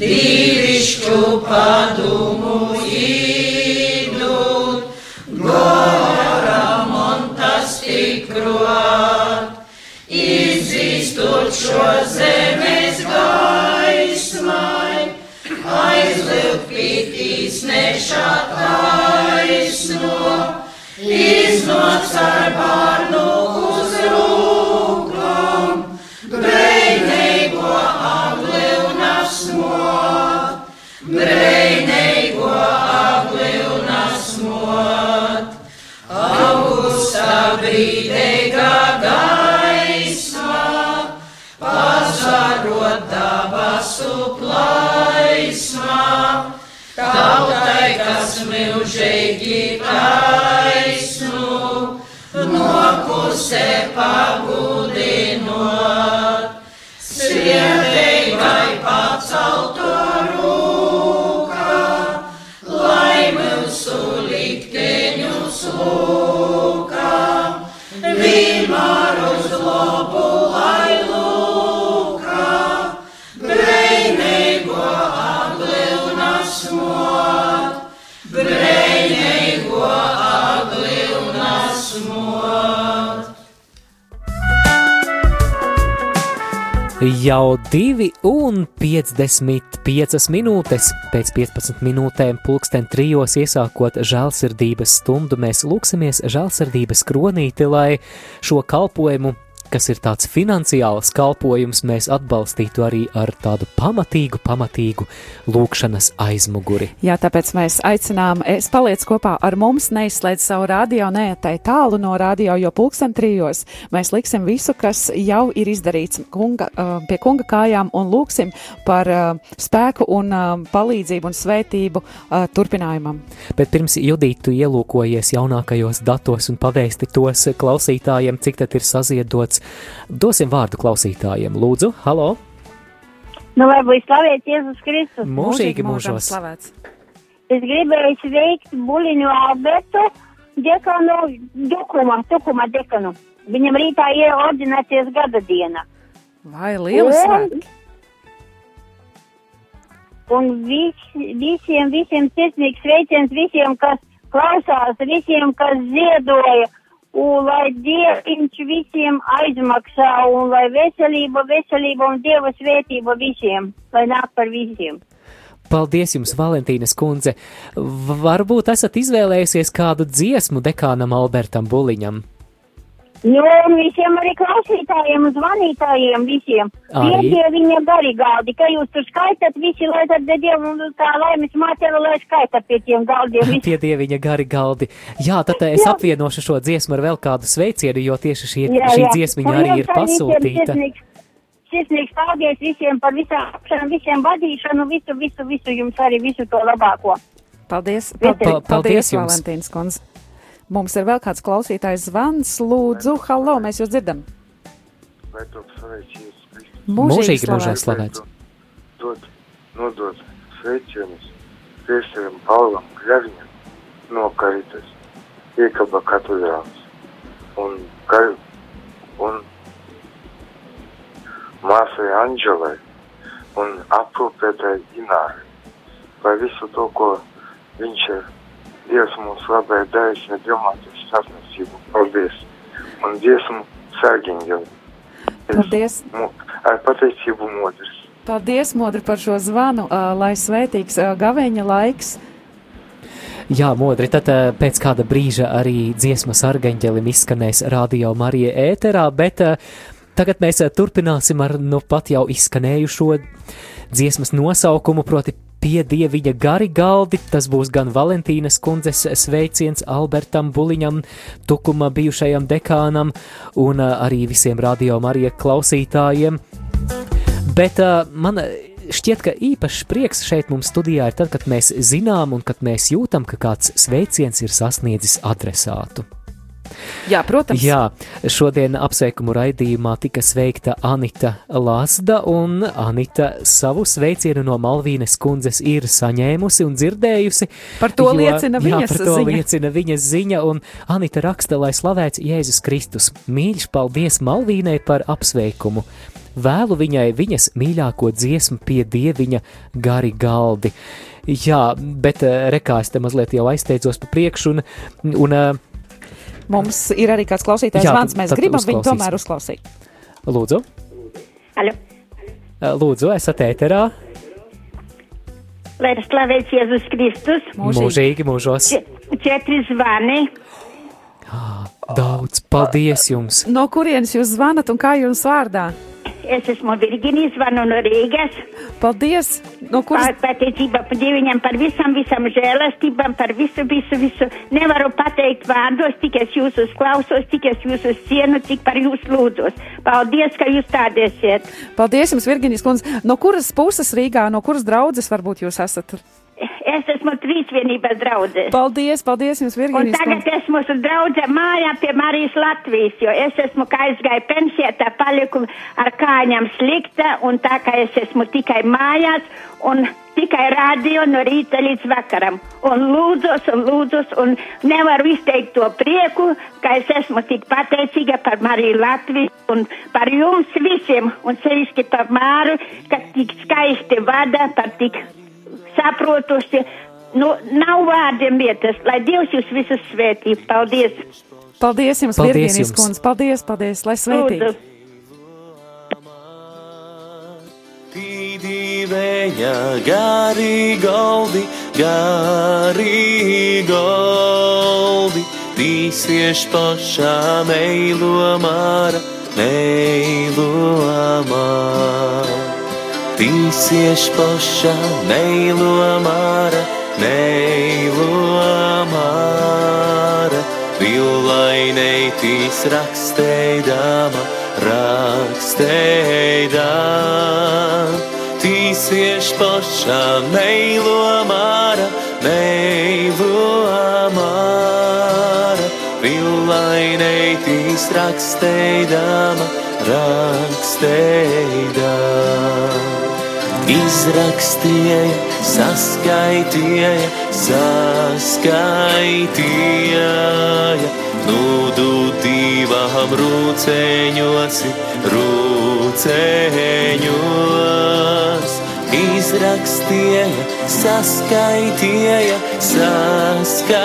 dīvišķu padumu īdot, goram un tas tikrot, izzīstot šo zemes gaismai, aizliet pitīs nešā taisno, iznots ar bārnu Mre Jau 2 un 55 minūtes. Pēc 15 minūtēm pulksten trijos iesākot žēlsirdības stundu mēs lūksimies žēlsirdības kronīti, lai šo kalpojumu kas ir tāds finansiāls kalpojums, mēs atbalstītu arī ar tādu pamatīgu, pamatīgu lūkšanas aizmuguri. Jā, tāpēc mēs aicinām, es paliec kopā ar mums, neizslēdz savu radio, neatai tālu no radio, jo pulksten trijos mēs liksim visu, kas jau ir izdarīts kunga, pie kunga kājām un lūksim par spēku un palīdzību un svētību turpinājumam. Bet pirms Judītu ielūkojies jaunākajos datos un pavēsti tos klausītājiem, cik tad ir saziedots minūtes. Dosim vārdu klausītājiem. Lūdzu, halo! Nu, lai būtu slavēts Jēzus Kristus. Mūžīgi mūžos. slavēts. Es gribēju sveikt Buliņu Albertu, dekanu, Dukuma, Tukuma dekanu. Viņam rītā ir ordinācijas gada diena. Vai liela svētki? Un vis, visiem, visiem sirsnīgs sveiciens visiem, kas klausās, visiem, kas ziedoja un lai Dievs visiem aizmaksā, un lai veselība, veselība un Dieva svētība visiem, lai nāk par visiem. Paldies jums, Valentīnas kundze! Varbūt esat izvēlējusies kādu dziesmu dekānam Albertam Buliņam? Nu, un visiem arī klausītājiem, zvanītājiem, visiem. Tie viņa garīgādi, ka jūs tur skaitat visi, lai tad Dievu tā laimes mātēva, lai skaita pie tiem galdiem. Tie dieviņa garigaldi. Jā, tad es jā. apvienošu šo dziesmu ar vēl kādu sveicienu, jo tieši šī, jā, šī jā. dziesmiņa arī ir pasūtīta. Sirsnīgs paldies visiem par visām, visiem vadīšanu, visu, visu, visu jums arī visu to labāko. Paldies, paldies, paldies, paldies Valentīnas kundze. Mums ir vēl kāds klausītājs zvans. Lūdzu, halo, mēs jūs dzirdam. Mūžīgi mūžīgi slavēts. Dod, nodod sveicienus priesterim Paulam Gļaviņam no Karitas, Iekaba katedrāls un, kar, un māsai Anģelai un aprūpētai Inārai par visu to, ko viņš ir Dievs mums labēja devis nedomāties starpniecību. Paldies! Un dziesmu sērgiņģeli. Paldies! Ar pateicību modrs. Paldies, modri, par šo zvanu, lai svētīgs gaveņa laiks. Jā, modri, tad pēc kāda brīža arī dziesmas argaņģelim izskanēs Radio Marija ēterā, bet tagad mēs turpināsim ar nu pat jau izskanējušo dziesmas nosaukumu, proti pie dieviņa gari galdi. Tas būs gan Valentīnas kundzes sveiciens Albertam Buliņam, Tukuma bijušajam dekānam un arī visiem radio Marija klausītājiem. Bet uh, man šķiet, ka īpašs prieks šeit mums studijā ir tad, kad mēs zinām un kad mēs jūtam, ka kāds sveiciens ir sasniedzis adresātu. Jā, protams. Jā, šodien apsveikumu raidījumā tika sveikta Anita Lasda, un Anita savu sveicienu no Malvīnes kundzes ir saņēmusi un dzirdējusi. Par to jo, liecina viņas jā, par to ziņa. liecina viņas ziņa, un Anita raksta, lai slavēts Jēzus Kristus. Mīļš paldies Malvīnai par apsveikumu. Vēlu viņai viņas mīļāko dziesmu pie dieviņa gari galdi. Jā, bet eh, rekā es te mazliet jau aizsteidzos pa priekšu, un, un Mums ir arī kāds klausītājs zvans, mēs gribam viņu tomēr uzklausīt. Lūdzu. Alo. Lūdzu, esat ēterā. Lai slavēts Jēzus Kristus. Mūžīgi, Mūžīgi mūžos. Četri zvani. Daudz, paldies jums. No kurienes jūs zvanat un kā jums vārdā? Es esmu Virginija, zvanu no Rīgas. Paldies! No kuras? Pateicība par Dieviņam, par visam, visam žēlastībām, par visu, visu, visu. Nevaru pateikt vārdos, tik es jūs uzklausos, tik es jūs cienu, cik par jūs lūdzos. Paldies, ka jūs tādi esat. Paldies jums, Virginijas kundze. No kuras puses Rīgā, no kuras draudzes varbūt jūs esat? Es esmu trīsvienības draudzē. Paldies, paldies jums, Virginijas. Un tagad es mūsu draudzē mājā pie Marijas Latvijas, jo es esmu, kā aizgāju pensijā, tā paliku ar kājām slikta, un tā kā es esmu tikai mājās, un tikai radio no rīta līdz vakaram. Un lūdzos, un lūdzos, un nevaru izteikt to prieku, ka es esmu tik pateicīga par Mariju Latviju un par jums visiem, un sevišķi par Māru, ka tik skaisti vada, par tik saprotusi. Nu, nav vārdiem vietas, lai Dievs jūs visus svētī. Paldies! Paldies jums, jums. kundze! Paldies, paldies, lai svētī! Lūdzu. viņa gari goldi, gari goldi, tīsieš pašā meilo māra, meilo māra. Tīsieš pašā meilo māra, meilo māra, villainei tīs raksteidama, raksteidama. Tīsieš pašā meilo māra, meilo māra, villainei tīs raksteidama, raksteidama izrakstīja, saskaitīja, saskaitīja. Nūdu divām rūceņos, rūceņos. Izrakstīja, saskaitīja, saskaitīja.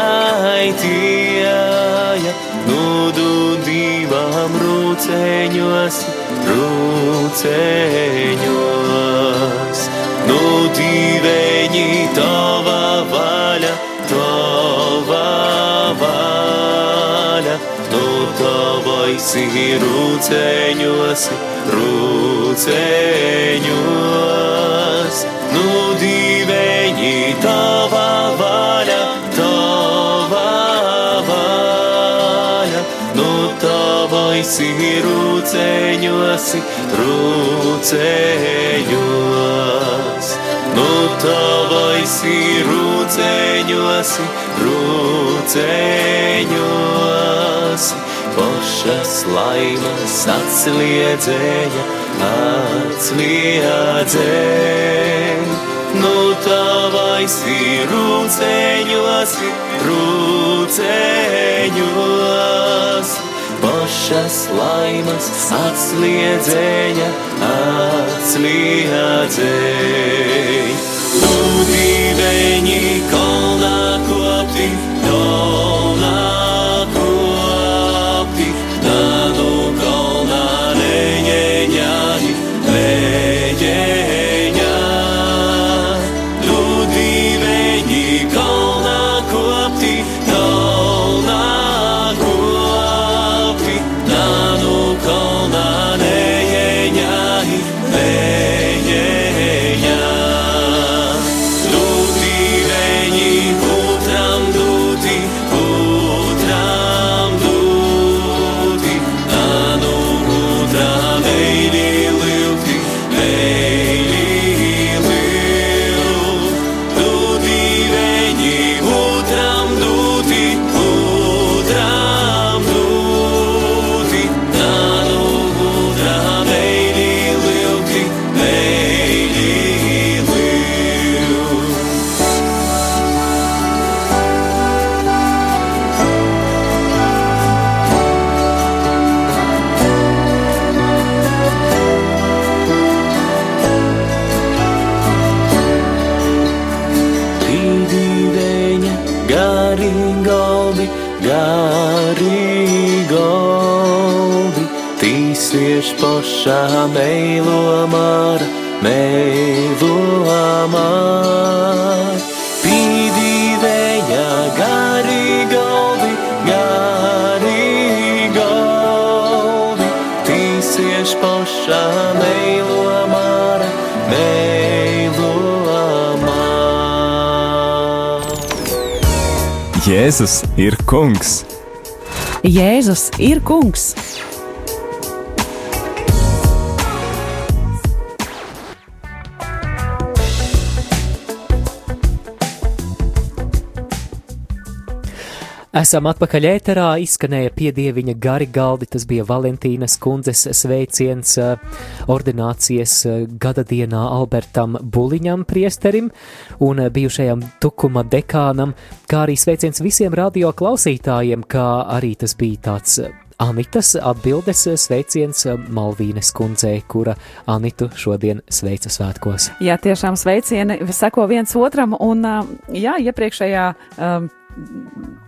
Nūdu divām rūceņos, rūceņos. Divēņi tava vaļa, tava vaļa. Nu tavaisi rūceņos, rūceņos. Nu divēņi tava vaļa, tava vaļa. Nu tavaisi rūceņos, rūceņos. Nu tavaisi rūceņos, rūceņos. Pošas laimas atsliedzēja, atsliedzēja. Nu tavaisi rūceņos, rūceņos. Pošas laimas atsliedzēja, atsliedzēja. Lūdīveņi kolnā Jēzus ir kungs! Jēzus ir kungs! Esam atpakaļ ēterā, izskanēja piedieviņa gari galdi, tas bija Valentīnas kundzes sveiciens eh, ordinācijas eh, gada dienā Albertam Buliņam priesterim un eh, bijušajam tukuma dekānam, kā arī sveiciens visiem radio klausītājiem, kā arī tas bija tāds Anitas atbildes sveiciens Malvīnes kundzei, kura Anitu šodien sveica svētkos. Jā, tiešām sveicieni seko viens otram, un jā, iepriekšējā. Um,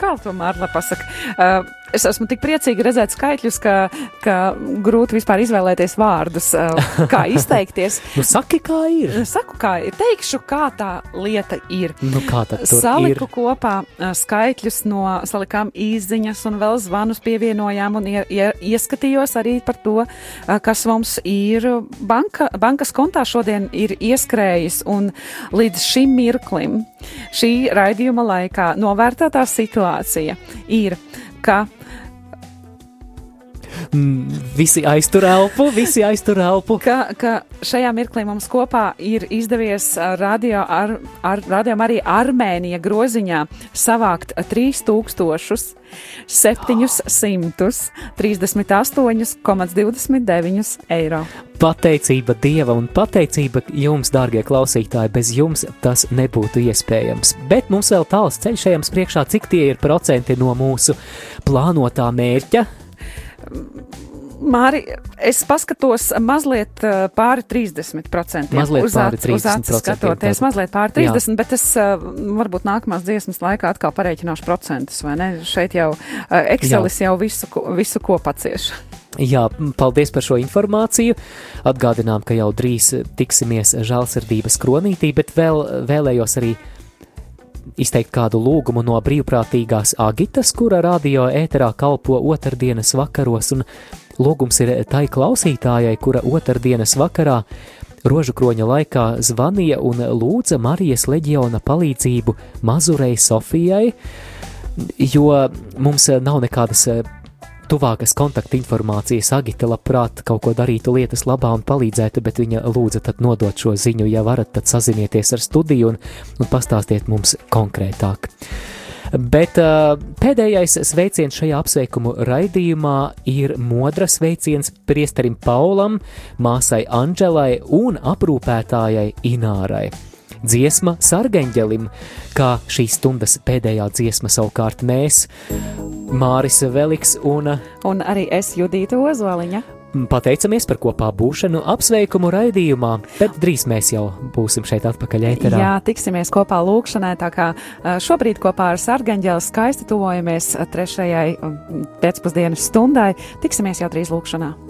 Kā to Mārla pasaka? Uh, Es esmu tik priecīga redzēt skaitļus, ka, ka grūti vispār izvēlēties vārdus, uh, kā izteikties. nu, saki, kā ir. Saku, kā ir. Teikšu, kā tā lieta ir. Nu, kā tad tur Saliku ir? kopā uh, skaitļus no salikām īziņas un vēl zvanus pievienojām un ie, ie, ieskatījos arī par to, uh, kas mums ir banka, bankas kontā šodien ir ieskrējis un līdz šim mirklim, šī raidījuma laikā novērtētā situācija ir, ka Mm, Visi aiztur elpu, visi aiztur elpu. ka, ka šajā mirklī mums kopā ir izdevies ā, radio, ar, ar, radio arī Armēnija groziņā savākt 3738,29 eiro. Pateicība Dieva un pateicība jums, dārgie klausītāji, bez jums tas nebūtu iespējams. Bet mums vēl tāls ceļš ejams priekšā, cik tie ir procenti no mūsu plānotā mērķa. Māri, es paskatos mazliet ā, pāri 30%. Mazliet uz pāri acu- uz acu 30%, skatoties, mazliet pāri 30%, bet es ā, varbūt nākamās dziesmas laikā atkal pareiķināšu procentus, vai ne? Šeit jau ā, Excelis jau visu, visu ko pacieš. Jā, paldies par šo informāciju. Atgādinām, ka jau drīz tiksimies žēlsirdības kronītī, bet vēl vēlējos arī izteikt kādu lūgumu no brīvprātīgās Agitas, kura radio ēterā kalpo otrdienas vakaros, un lūgums ir tai klausītājai, kura otrdienas vakarā rožu kroņa laikā zvanīja un lūdza Marijas leģiona palīdzību Mazurei Sofijai, jo mums nav nekādas eh, tuvākas kontakta informācijas. Agita labprāt kaut ko darītu lietas labā un palīdzētu, bet viņa lūdza tad nodot šo ziņu, ja varat, tad sazinieties ar studiju un, un pastāstiet mums konkrētāk. Bet uh, pēdējais sveiciens šajā apsveikumu raidījumā ir modras sveiciens priesterim Paulam, māsai Anģelai un aprūpētājai Inārai. Dziesma sargeņģelim, kā šīs stundas pēdējā dziesma savukārt mēs, Māris Veliks un Un arī es Judīta Ozoliņa. pateicamies par kopā būšanu apsveikumu raidījumā, bet drīz mēs jau būsim šeit atpakaļ ēterā. Jā, tiksimies kopā lūkšanai, tā kā ā, šobrīd kopā ar Sargaņģeli skaisti tuvojamies ā, trešajai ā, pēcpusdienas stundai. Tiksimies jau drīz lūkšanā.